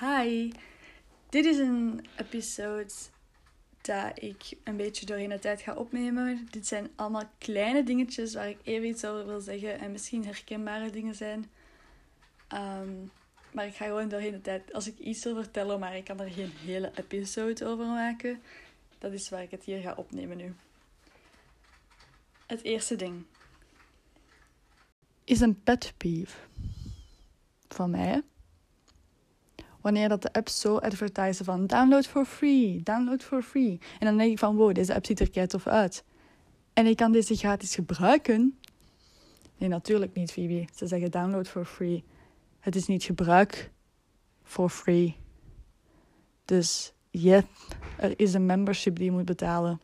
Hi, dit is een episode dat ik een beetje doorheen de tijd ga opnemen. Dit zijn allemaal kleine dingetjes waar ik even iets over wil zeggen en misschien herkenbare dingen zijn. Ehm, maar ik ga gewoon doorheen de tijd, als ik iets wil vertellen, maar ik kan er geen hele episode over maken, dat is waar ik het hier ga opnemen nu. Het eerste ding is een pet peeve van mij wanneer dat de apps zo advertisen van download for free, download for free. En dan denk ik van wow, deze app ziet er kei tof uit. En ik kan deze gratis gebruiken. Nee, natuurlijk niet, Phoebe. Ze zeggen download for free. Het is niet gebruik for free. Dus yep, er is een membership die je moet betalen.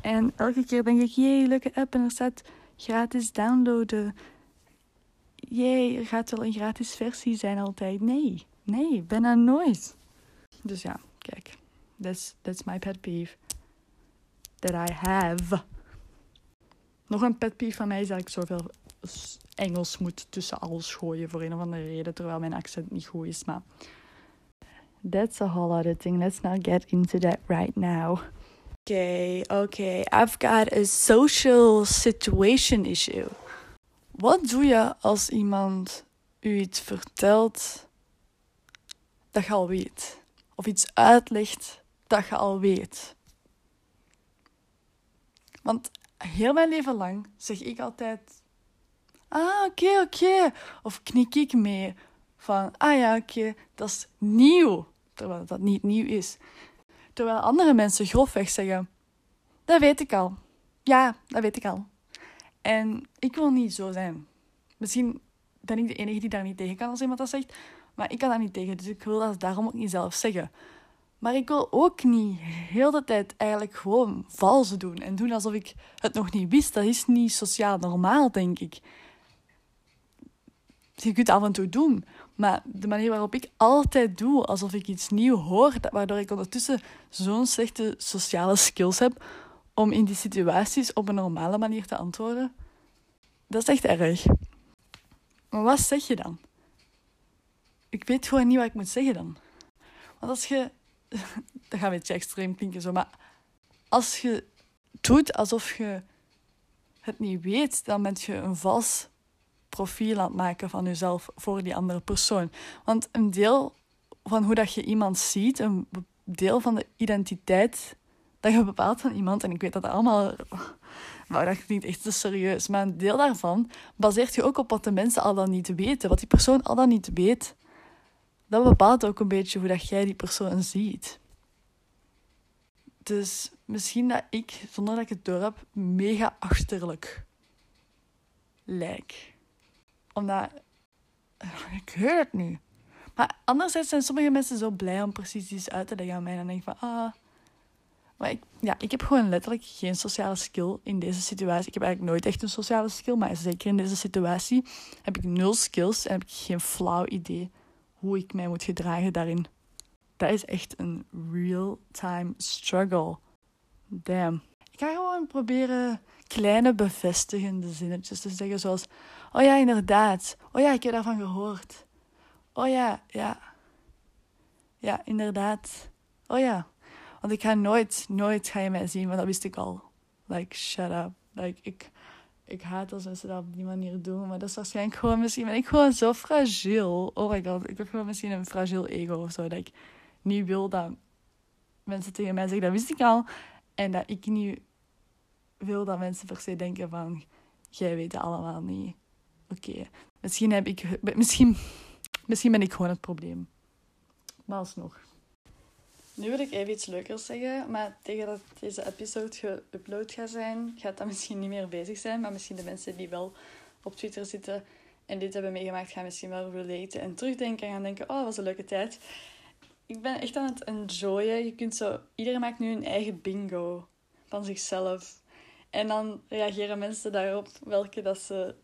En elke keer denk ik, jee, leuke app en er staat gratis downloaden. Jee, er gaat wel een gratis versie zijn altijd. Nee, Nee, bijna nooit. Dus ja, kijk. That's, that's my pet peeve. That I have. Nog een pet peeve van mij is dat ik zoveel Engels moet tussen alles gooien voor een of andere reden, terwijl mijn accent niet goed is. Maar that's a whole other thing. Let's not get into that right now. Okay, okay. I've got a social situation issue. Wat doe je als iemand u iets vertelt dat je al weet. Of iets uitlegt dat je al weet. Want heel mijn leven lang zeg ik altijd: Ah, oké, oké. Of knik ik mee van: Ah ja, oké, dat is nieuw. Terwijl dat niet nieuw is. Terwijl andere mensen grofweg zeggen: Dat weet ik al. Ja, dat weet ik al. En ik wil niet zo zijn. Misschien ben ik de enige die daar niet tegen kan als iemand dat zegt. Maar ik kan dat niet tegen, dus ik wil dat daarom ook niet zelf zeggen. Maar ik wil ook niet heel de tijd eigenlijk gewoon vals doen en doen alsof ik het nog niet wist. Dat is niet sociaal normaal, denk ik. Je kunt het af en toe doen, maar de manier waarop ik altijd doe alsof ik iets nieuw hoor, waardoor ik ondertussen zo'n slechte sociale skills heb om in die situaties op een normale manier te antwoorden, dat is echt erg. Maar wat zeg je dan? Ik weet gewoon niet wat ik moet zeggen dan. Want als je, dat gaat een beetje extreem klinken zo, maar als je doet alsof je het niet weet, dan ben je een vals profiel aan het maken van jezelf voor die andere persoon. Want een deel van hoe dat je iemand ziet, een deel van de identiteit dat je bepaalt van iemand, en ik weet dat allemaal, maar dat niet echt te serieus, maar een deel daarvan baseert je ook op wat de mensen al dan niet weten, wat die persoon al dan niet weet dat bepaalt ook een beetje hoe dat jij die persoon ziet. Dus misschien dat ik, zonder dat ik het door heb, mega achterlijk lijk. Omdat, ik weet het nu. Maar anderzijds zijn sommige mensen zo blij om precies iets uit te leggen aan mij. En dan denk ik van, ah... Maar ik, ja, ik heb gewoon letterlijk geen sociale skill in deze situatie. Ik heb eigenlijk nooit echt een sociale skill, maar zeker in deze situatie heb ik nul skills en heb ik geen flauw idee hoe ik mij moet gedragen daarin. Dat is echt een real-time struggle. Damn. Ik ga gewoon proberen kleine bevestigende zinnetjes te zeggen, zoals: Oh ja, inderdaad. Oh ja, ik heb daarvan gehoord. Oh ja, ja. Ja, inderdaad. Oh ja. Want ik ga nooit, nooit ga je mij zien, want dat wist ik al. Like, shut up. Like, ik, ik haat als mensen dat op die manier doen. Maar dat is waarschijnlijk gewoon misschien ben ik gewoon zo fragiel. Oh my god, ik heb gewoon misschien een fragiel ego of zo. Dat ik niet wil dat mensen tegen mij zeggen, dat wist ik al. En dat ik niet wil dat mensen per se denken van, jij weet het allemaal niet. Oké, misschien heb ik, misschien, misschien ben ik gewoon het probleem. Maar alsnog. Nu wil ik even iets leukers zeggen, maar tegen dat deze episode geüpload gaat zijn, gaat dat misschien niet meer bezig zijn. Maar misschien de mensen die wel op Twitter zitten en dit hebben meegemaakt, gaan misschien wel relaten en terugdenken en gaan denken, oh, dat was een leuke tijd. Ik ben echt aan het enjoyen. Je kunt zo, iedereen maakt nu een eigen bingo van zichzelf. En dan reageren mensen daarop welke dat ze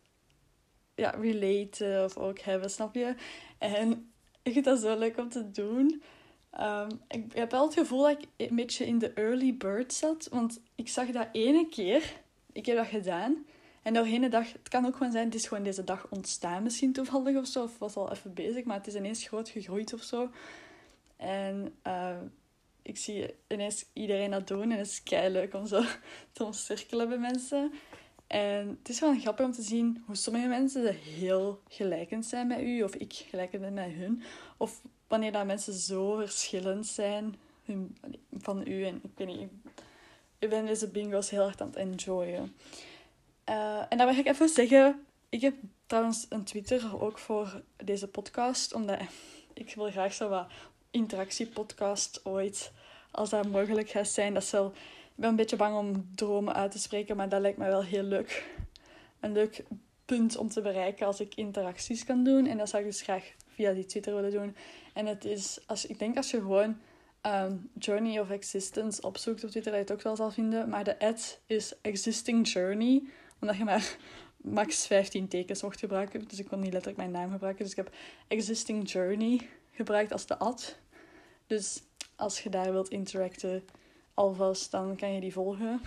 ja, relaten of ook hebben, snap je? En ik vind dat zo leuk om te doen. Ehm, ik heb wel het gevoel dat ik een beetje in de early bird zat. Want ik zag dat ene keer. Ik heb dat gedaan. En doorheen de dag, het kan ook gewoon zijn, het is gewoon deze dag ontstaan misschien toevallig of zo. Of was al even bezig, maar het is ineens groot gegroeid of zo. En uh, ik zie ineens iedereen dat doen. En het is kei leuk om zo te omcirkelen bij mensen. En het is wel grappig om te zien hoe sommige mensen heel gelijkend zijn met u. Of ik gelijkend ben met hun. Of wanneer mensen zo verschillend zijn van u. En ik weet niet, ik ben deze bingo's heel erg aan het enjoyen. Uh, en dan wil ik even zeggen, ik heb trouwens een Twitter ook voor deze podcast, omdat ik wil graag zo wat interactiepodcast ooit, als dat mogelijk gaat zijn. Dat zal, ik ben een beetje bang om dromen uit te spreken, maar dat lijkt me wel heel leuk. Een leuk punt om te bereiken als ik interacties kan doen. En dat zou ik dus graag via die Twitter willen doen. En het is, als, ik denk als je gewoon um, Journey of Existence opzoekt op Twitter, dat je het ook wel zal vinden. Maar de ad is Existing Journey, omdat je maar max 15 tekens mocht gebruiken. Dus ik kon niet letterlijk mijn naam gebruiken. Dus ik heb Existing Journey gebruikt als de ad. Dus als je daar wilt interacten alvast, dan kan je die volgen.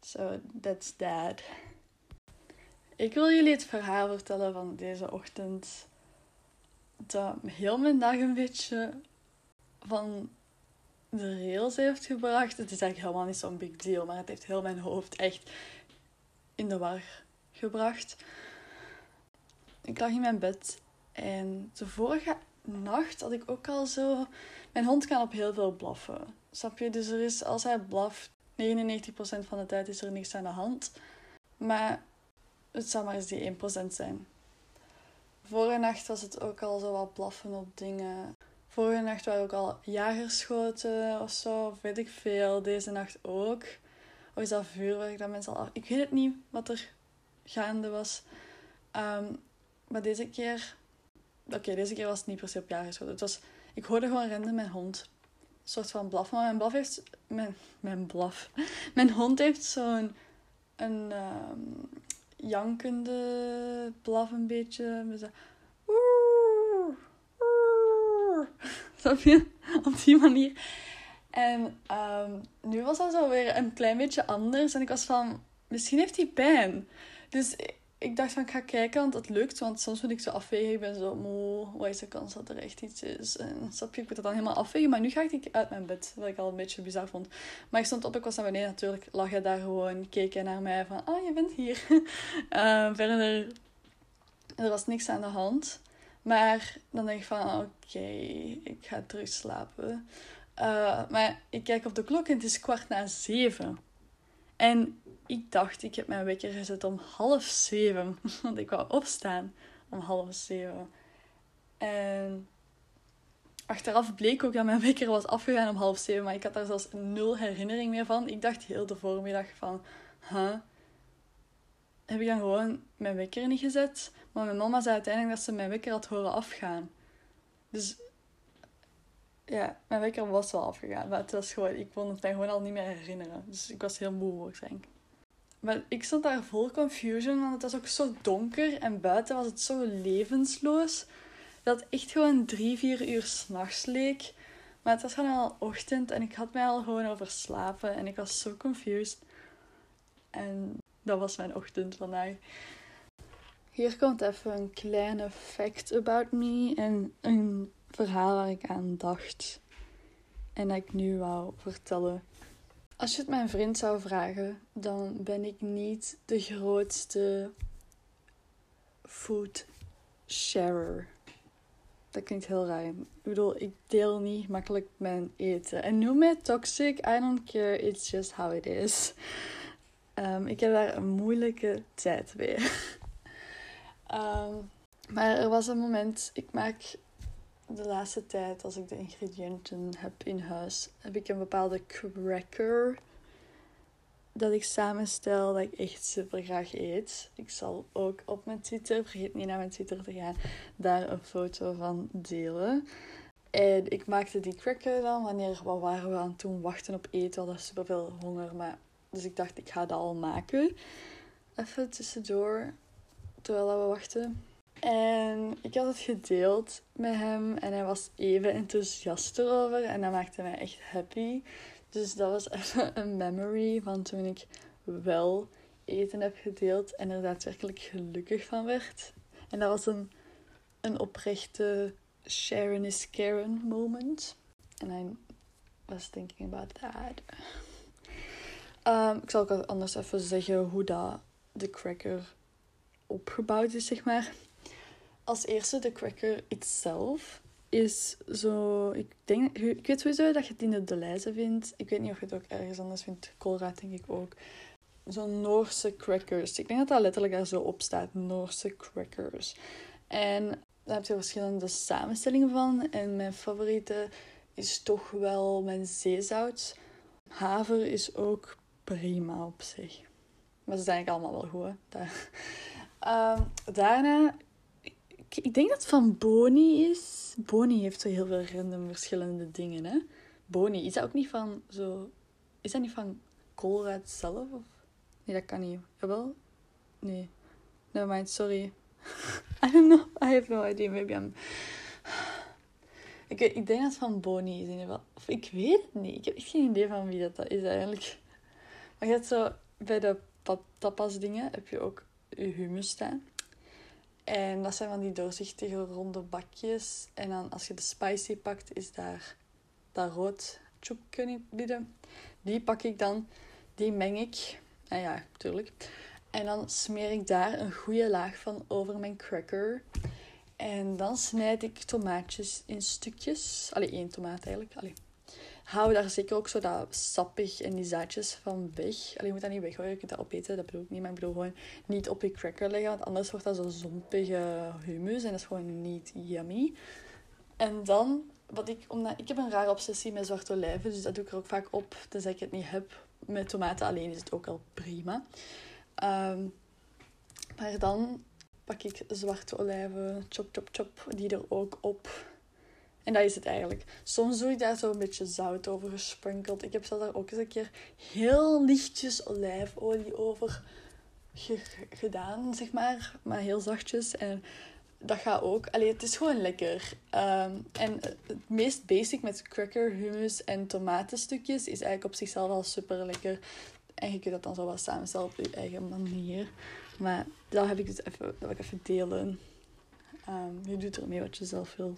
So, that's that. Ik wil jullie het verhaal vertellen van deze ochtend. Dat heel mijn dag een beetje van de rails heeft gebracht. Het is eigenlijk helemaal niet zo'n big deal, maar het heeft heel mijn hoofd echt in de war gebracht. Ik lag in mijn bed en de vorige nacht had ik ook al zo. Mijn hond kan op heel veel blaffen. Snap je? Dus er is, als hij blaft, 99% van de tijd is er niks aan de hand. Maar het zou maar eens die 1% zijn. Vorige nacht was het ook al zo wat blaffen op dingen. Vorige nacht waren ook al jagerschoten of zo, of weet ik veel. Deze nacht ook. Of is dat vuurwerk dat mensen al... Ik weet het niet wat er gaande was. Ehm, maar deze keer... Oké, deze keer was het niet per se op jagerschoten. Het was... Ik hoorde gewoon rennen mijn hond. Een soort van blaf. Maar mijn blaf heeft... Mijn, mijn blaf. Mijn hond heeft zo'n... Een... Um, jankende blaf een beetje. Met zo, Snap? Op die manier. En um, nu was dat zo weer een klein beetje anders. En ik was van, misschien heeft hij pijn. Dus ik dacht van, ik ga kijken, want het lukt. Want soms moet ik zo afwegen. Ik ben zo moe. Wat is de kans dat er echt iets is? En snap je, ik moet dat dan helemaal afwegen. Maar nu ga ik uit mijn bed. Wat ik al een beetje bizar vond. Maar ik stond op, ik was naar beneden natuurlijk. Lag hij daar gewoon, keek hij naar mij van, ah, je bent hier. uh, verder, er was niks aan de hand. Maar dan denk ik van, oké, ik ga terug slapen. Uh, maar ik kijk op de klok en het is kwart na zeven. En ik dacht, ik heb mijn wekker gezet om half zeven. Want ik wou opstaan om half zeven. En achteraf bleek ook dat mijn wekker was afgegaan om half zeven. Maar ik had daar zelfs nul herinnering meer van. Ik dacht heel de voormiddag van, huh? Heb ik dan gewoon mijn wekker niet gezet? Maar mijn mama zei uiteindelijk dat ze mijn wekker had horen afgaan. Dus ja, mijn wekker was wel afgegaan. Maar het was gewoon, ik kon het mij gewoon al niet meer herinneren. Dus ik was heel moe waarschijnlijk. Maar ik stond daar vol confusion, want het was ook zo donker en buiten was het zo levensloos. Dat het echt gewoon drie, vier uur s'nachts leek. Maar het was gewoon al ochtend en ik had mij al gewoon overslapen en ik was zo confused. En dat was mijn ochtend vandaag. Hier komt even een kleine fact about me en een verhaal waar ik aan dacht. En dat ik nu wou vertellen. Als je het mijn vriend zou vragen, dan ben ik niet de grootste food sharer. Dat klinkt heel raar. Ik bedoel, ik deel niet makkelijk mijn eten. En noem mij toxic, I don't care, it's just how it is. Um, ik heb daar een moeilijke tijd weer. Um, maar er was een moment, ik maak de laatste tijd, als ik de ingrediënten heb in huis, heb ik een bepaalde cracker dat ik samenstel dat ik echt super graag eet. Ik zal ook op mijn Twitter, vergeet niet naar mijn Twitter te gaan, daar een foto van delen. En ik maakte die cracker dan wanneer wat waren we aan toen wachten op eten. We hadden super veel honger, maar dus ik dacht ik ga dat al maken. Even tussendoor terwijl we wachten. En ik had het gedeeld met hem en hij was even enthousiast erover en dat maakte mij echt happy. Dus dat was even een memory van toen ik wel eten heb gedeeld en er daadwerkelijk gelukkig van werd. En dat was een, een oprechte Sharon is Karen moment. And I was thinking about that. Ik zal ook anders even zeggen hoe dat de cracker opgebouwd is, zeg maar. Als eerste, de cracker itself is zo... Ik, denk, ik weet sowieso dat je het in de Deleuze vindt. Ik weet niet of je het ook ergens anders vindt. Colruyt denk ik ook. Zo'n Noorse crackers. Ik denk dat dat letterlijk daar zo op staat. Noorse crackers. En daar heb je verschillende samenstellingen van. En mijn favoriete is toch wel mijn zeezout. Haver is ook prima op zich. Maar ze zijn eigenlijk allemaal wel goed. Daar. Um, daarna, ik, denk dat het van Boni is. Boni heeft zo heel veel random verschillende dingen, hè. Boni, is dat ook niet van zo... Is dat niet van Colruyt zelf? Of? Nee, dat kan niet. Jawel? Nee. mind, sorry. I don't know. I have no idea. Maybe I'm... Ik, ik denk dat het van Boni is in ieder geval. Of ik weet het niet. Ik heb echt geen idee van wie dat, dat is eigenlijk. Maar je hebt zo... Bij de tapas dingen heb je ook je hummus staan. En dat zijn van die doorzichtige ronde bakjes. En dan als je de spicy pakt, is daar dat rood bieden. Die pak ik dan, die meng ik. Ah ja, natuurlijk. En dan smeer ik daar een goede laag van over mijn cracker. En dan snijd ik tomaatjes in stukjes. Allee, één tomaat eigenlijk. Allee, hou daar zeker ook zo dat sappig en die zaadjes van weg. Alleen je moet dat niet weggooien, je kunt dat opeten, dat bedoel ik niet. Maar ik bedoel gewoon niet op je cracker leggen, want anders wordt dat zo zompige hummus en dat is gewoon niet yummy. En dan, wat ik, omdat ik heb een rare obsessie met zwarte olijven, dus dat doe ik er ook vaak op, tenzij ik het niet heb. Met tomaten alleen is het ook al prima. Ehm, maar dan pak ik zwarte olijven, chop, chop, chop, die er ook op en dat is het eigenlijk. Soms doe ik daar zo een beetje zout over gesprenkeld. Ik heb zelfs daar ook eens een keer heel lichtjes olijfolie over gedaan, zeg maar. Maar heel zachtjes. En dat gaat ook. Allee, het is gewoon lekker. Ehm, en het meest basic met cracker, hummus en tomatenstukjes is eigenlijk op zichzelf al super lekker. En je kunt dat dan zo wat samenstellen op je eigen manier. Maar dat heb ik dus even, dat wil ik even delen. Um, je doet ermee wat je zelf wil.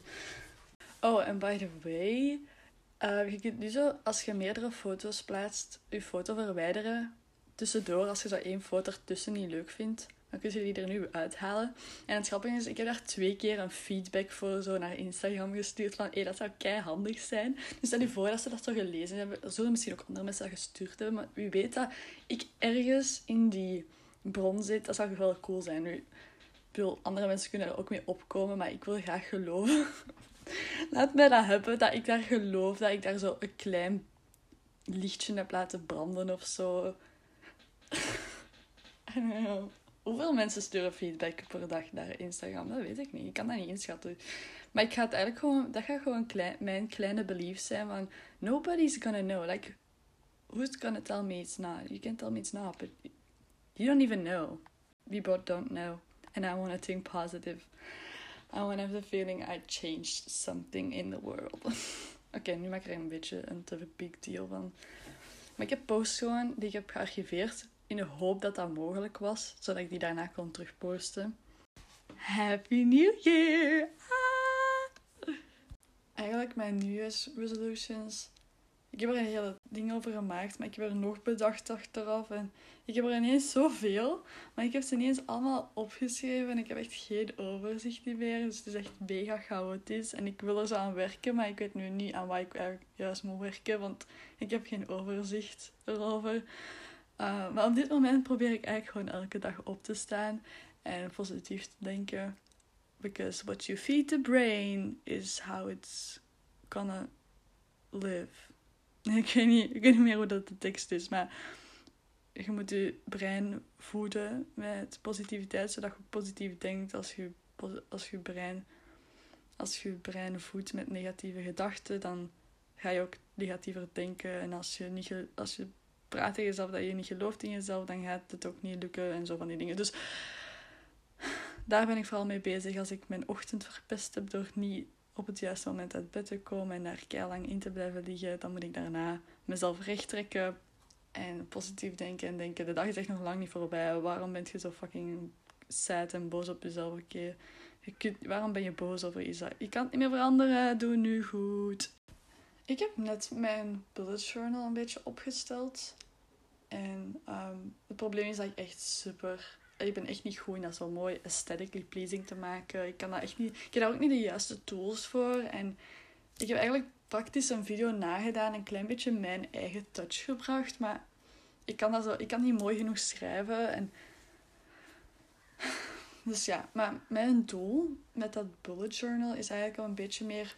Oh, en by the way, uh, je kunt nu zo, als je meerdere foto's plaatst, je foto verwijderen. Tussendoor, als je zo één foto ertussen niet leuk vindt, dan kun je die er nu uithalen. En het grappige is, ik heb daar twee keer een feedback voor zo naar Instagram gestuurd van, hé, dat zou kei handig zijn. Dus stel je voor dat ze dat zo gelezen hebben. Er zullen misschien ook andere mensen dat gestuurd hebben, maar wie weet dat ik ergens in die bron zit, dat zou wel cool zijn. Nu, ik bedoel, andere mensen kunnen er ook mee opkomen, maar ik wil graag geloven Laat mij dat hebben, dat ik daar geloof, dat ik daar zo een klein lichtje heb laten branden of zo. Hoeveel mensen sturen feedback per dag naar Instagram? Dat weet ik niet. Ik kan dat niet inschatten. Maar ik ga het eigenlijk gewoon... Dat gaat gewoon klein, mijn kleine belief zijn van... Nobody's gonna know. Like, who's gonna tell me it's not? You can tell me it's not, but... You don't even know. We both don't know. And I want to think positive. I want have the feeling I changed something in the world. Oké, nu maak ik er een beetje een te big deal van. Maar ik heb posts gewoon die ik heb gearchiveerd in de hoop dat dat mogelijk was, zodat ik die daarna kon terugposten. Happy New Year! Ah! Eigenlijk mijn New Year's resolutions ik heb er een hele ding over gemaakt, maar ik heb er nog bedacht achteraf. En ik heb er ineens zoveel, maar ik heb ze ineens allemaal opgeschreven. En ik heb echt geen overzicht meer. Dus het is echt mega chaotisch. En ik wil er zo aan werken, maar ik weet nu niet aan waar ik juist moet werken. Want ik heb geen overzicht erover. Uh, maar op dit moment probeer ik eigenlijk gewoon elke dag op te staan en positief te denken. Because what you feed the brain is how it's gonna live. Ik weet, niet, ik weet niet meer hoe dat de tekst is, maar je moet je brein voeden met positiviteit, zodat je positief denkt als je, als je brein als je brein voedt met negatieve gedachten, dan ga je ook negatiever denken. En als je, niet, als je praat tegen jezelf dat je niet gelooft in jezelf, dan gaat het ook niet lukken en zo van die dingen. Dus daar ben ik vooral mee bezig als ik mijn ochtend verpest heb door niet op het juiste moment uit bed te komen en daar lang in te blijven liggen, dan moet ik daarna mezelf recht trekken en positief denken en denken, de dag is echt nog lang niet voorbij. Waarom ben je zo fucking sad en boos op jezelf? Oké, Je kunt, waarom ben je boos over iets? Je kan het niet meer veranderen. Doe nu goed. Ik heb net mijn bullet journal een beetje opgesteld. En ehm, het probleem is dat ik echt super... Ik ben echt niet goed in dat zo mooi aesthetically pleasing te maken. Ik kan dat echt niet... Ik heb daar ook niet de juiste tools voor. En ik heb eigenlijk praktisch een video nagedaan. Een klein beetje mijn eigen touch gebracht. Maar ik kan, dat zo, ik kan niet mooi genoeg schrijven. En... Dus ja, maar mijn doel met dat bullet journal is eigenlijk om een beetje meer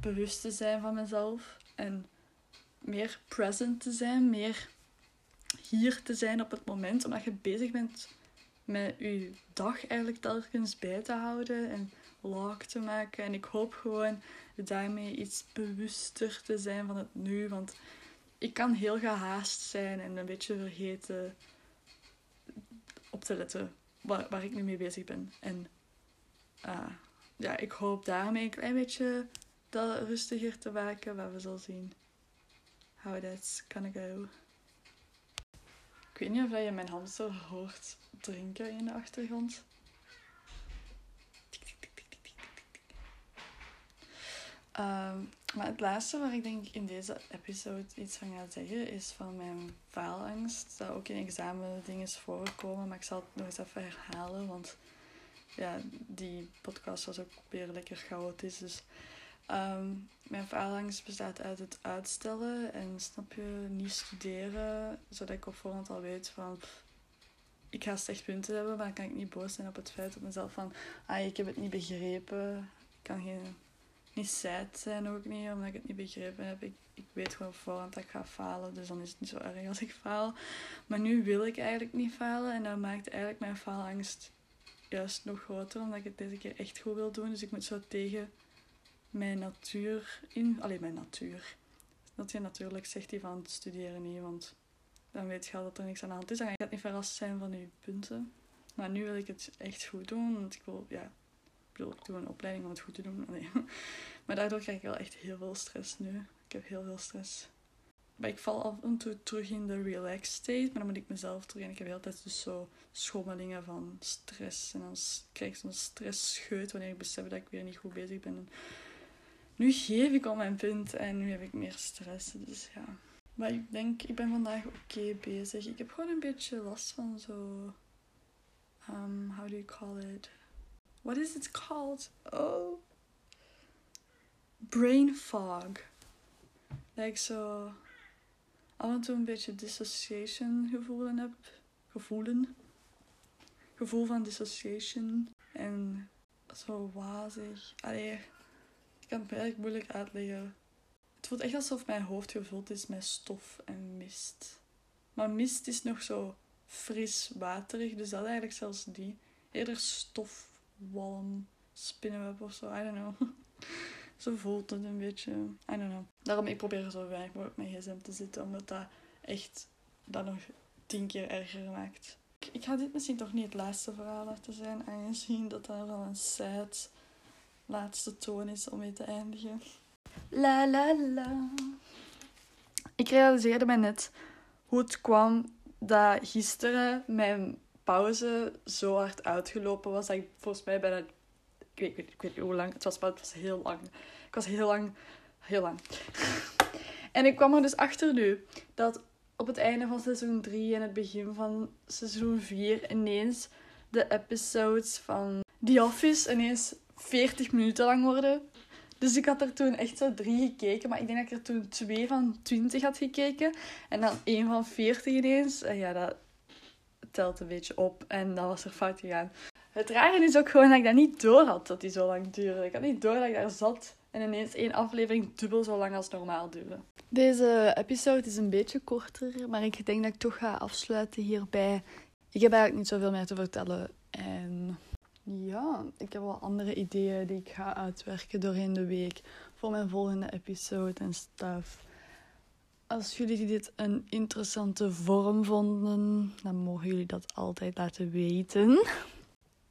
bewust te zijn van mezelf. En meer present te zijn, meer hier te zijn op het moment. Omdat je bezig bent met je dag eigenlijk telkens bij te houden en log te maken. En ik hoop gewoon daarmee iets bewuster te zijn van het nu. Want ik kan heel gehaast zijn en een beetje vergeten op te letten waar, waar ik nu mee bezig ben. En uh, ja, ik hoop daarmee een klein beetje dat rustiger te maken, maar we zullen zien how that's gonna go. Ik weet niet of je mijn hamster hoort drinken in de achtergrond. Um, maar het laatste waar ik denk in deze episode iets van ga zeggen is van mijn faalangst. Dat ook in examen dingen voorkomen, maar ik zal het nog eens even herhalen, want ja, die podcast was ook weer lekker chaotisch. Dus um, mijn faalangst bestaat uit het uitstellen en snap je, niet studeren, zodat ik op voorhand al weet van ik ga slecht punten hebben, maar dan kan ik niet boos zijn op het feit op mezelf van ah, ik heb het niet begrepen. Ik kan geen niet sad zijn ook niet, omdat ik het niet begrepen heb. Ik, ik weet gewoon voorhand dat ik ga falen, dus dan is het niet zo erg als ik faal. Maar nu wil ik eigenlijk niet falen en dat maakt eigenlijk mijn faalangst juist nog groter, omdat ik het deze keer echt goed wil doen. Dus ik moet zo tegen mijn natuur in... Alleen mijn natuur. Dat je natuurlijk zegt die van studeren niet, want dan weet je al dat er niks aan de hand is. Dan ga je niet verrast zijn van je punten. Maar nu wil ik het echt goed doen, want ik wil, ja, ik bedoel, ik doe een opleiding om het goed te doen. Nee. Maar daardoor krijg ik wel echt heel veel stress nu. Ik heb heel veel stress. Maar ik val af en toe terug in de relaxed state. Maar dan moet ik mezelf terug. En ik heb heel tijd dus zo schommelingen van stress. En dan krijg ik zo'n stressscheut wanneer ik besef dat ik weer niet goed bezig ben. Nu geef ik al mijn punt en nu heb ik meer stress. Dus ja. Maar ik denk, ik ben vandaag oké bezig. Ik heb gewoon een beetje last van zo. Um, how do you call it? What is it called? Oh. Brain fog. Ik zo af en toe een beetje dissociation gevoelen heb. Gevoelen. Gevoel van dissociation. En zo wazig. Allee, kan het eigenlijk moeilijk uitleggen. Het voelt echt alsof mijn hoofd gevuld is met stof en mist. Maar mist is nog zo fris waterig, dus dat eigenlijk zelfs die. Eerder stof, walm, spinnenweb of zo, I don't know. zo voelt het een beetje. I don't know. Daarom ik probeer zo weinig mogelijk met gsm te zitten, omdat dat echt dat nog tien keer erger maakt. Ik ga dit misschien toch niet het laatste verhaal laten zijn, aangezien dat dat wel een sad laatste toon is om mee te eindigen. La la la. Ik realiseerde me net hoe het kwam dat gisteren mijn pauze zo hard uitgelopen was dat ik volgens mij bijna... Ik weet, ik weet, ik weet niet hoe lang het was, maar het was heel lang. Ik was heel lang... Heel lang. en ik kwam er dus achter nu dat op het einde van seizoen 3 en het begin van seizoen 4 ineens de episodes van The Office ineens 40 minuten lang worden. Dus ik had er toen echt zo drie gekeken. Maar ik denk dat ik er toen twee van 20 had gekeken. En dan één van 40 ineens. En ja, dat telt een beetje op. En dat was er fout gegaan. Het rare is ook gewoon dat ik dat niet door had dat die zo lang duurde. Ik had niet door dat ik daar zat. En ineens één aflevering dubbel zo lang als normaal duurde. Deze episode is een beetje korter. Maar ik denk dat ik toch ga afsluiten hierbij. Ik heb eigenlijk niet zoveel meer te vertellen. En ja, ik heb wel andere ideeën die ik ga uitwerken doorheen de week voor mijn volgende episode en stuff. Als jullie dit een interessante vorm vonden, dan mogen jullie dat altijd laten weten.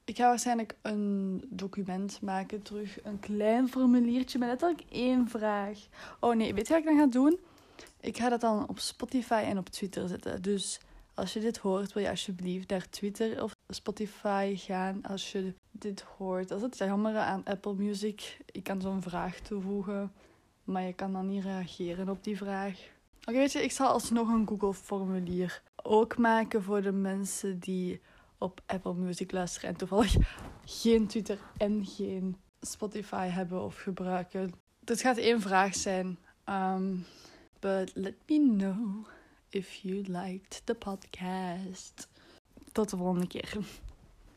Ik ga waarschijnlijk een document maken terug. Een klein formuliertje met letterlijk één vraag. Oh nee, weet je wat ik dan ga doen? Ik ga dat dan op Spotify en op Twitter zetten. Dus Als je dit hoort, wil je alsjeblieft naar Twitter of Spotify gaan. Als je dit hoort. Dat is het jammer aan Apple Music. Je kan zo'n vraag toevoegen, maar je kan dan niet reageren op die vraag. Oké, weet je, ik zal alsnog een Google-formulier ook maken voor de mensen die op Apple Music luisteren en toevallig geen Twitter en geen Spotify hebben of gebruiken. Dit gaat één vraag zijn. Um, but let me know if you liked the podcast. Tot de volgende keer.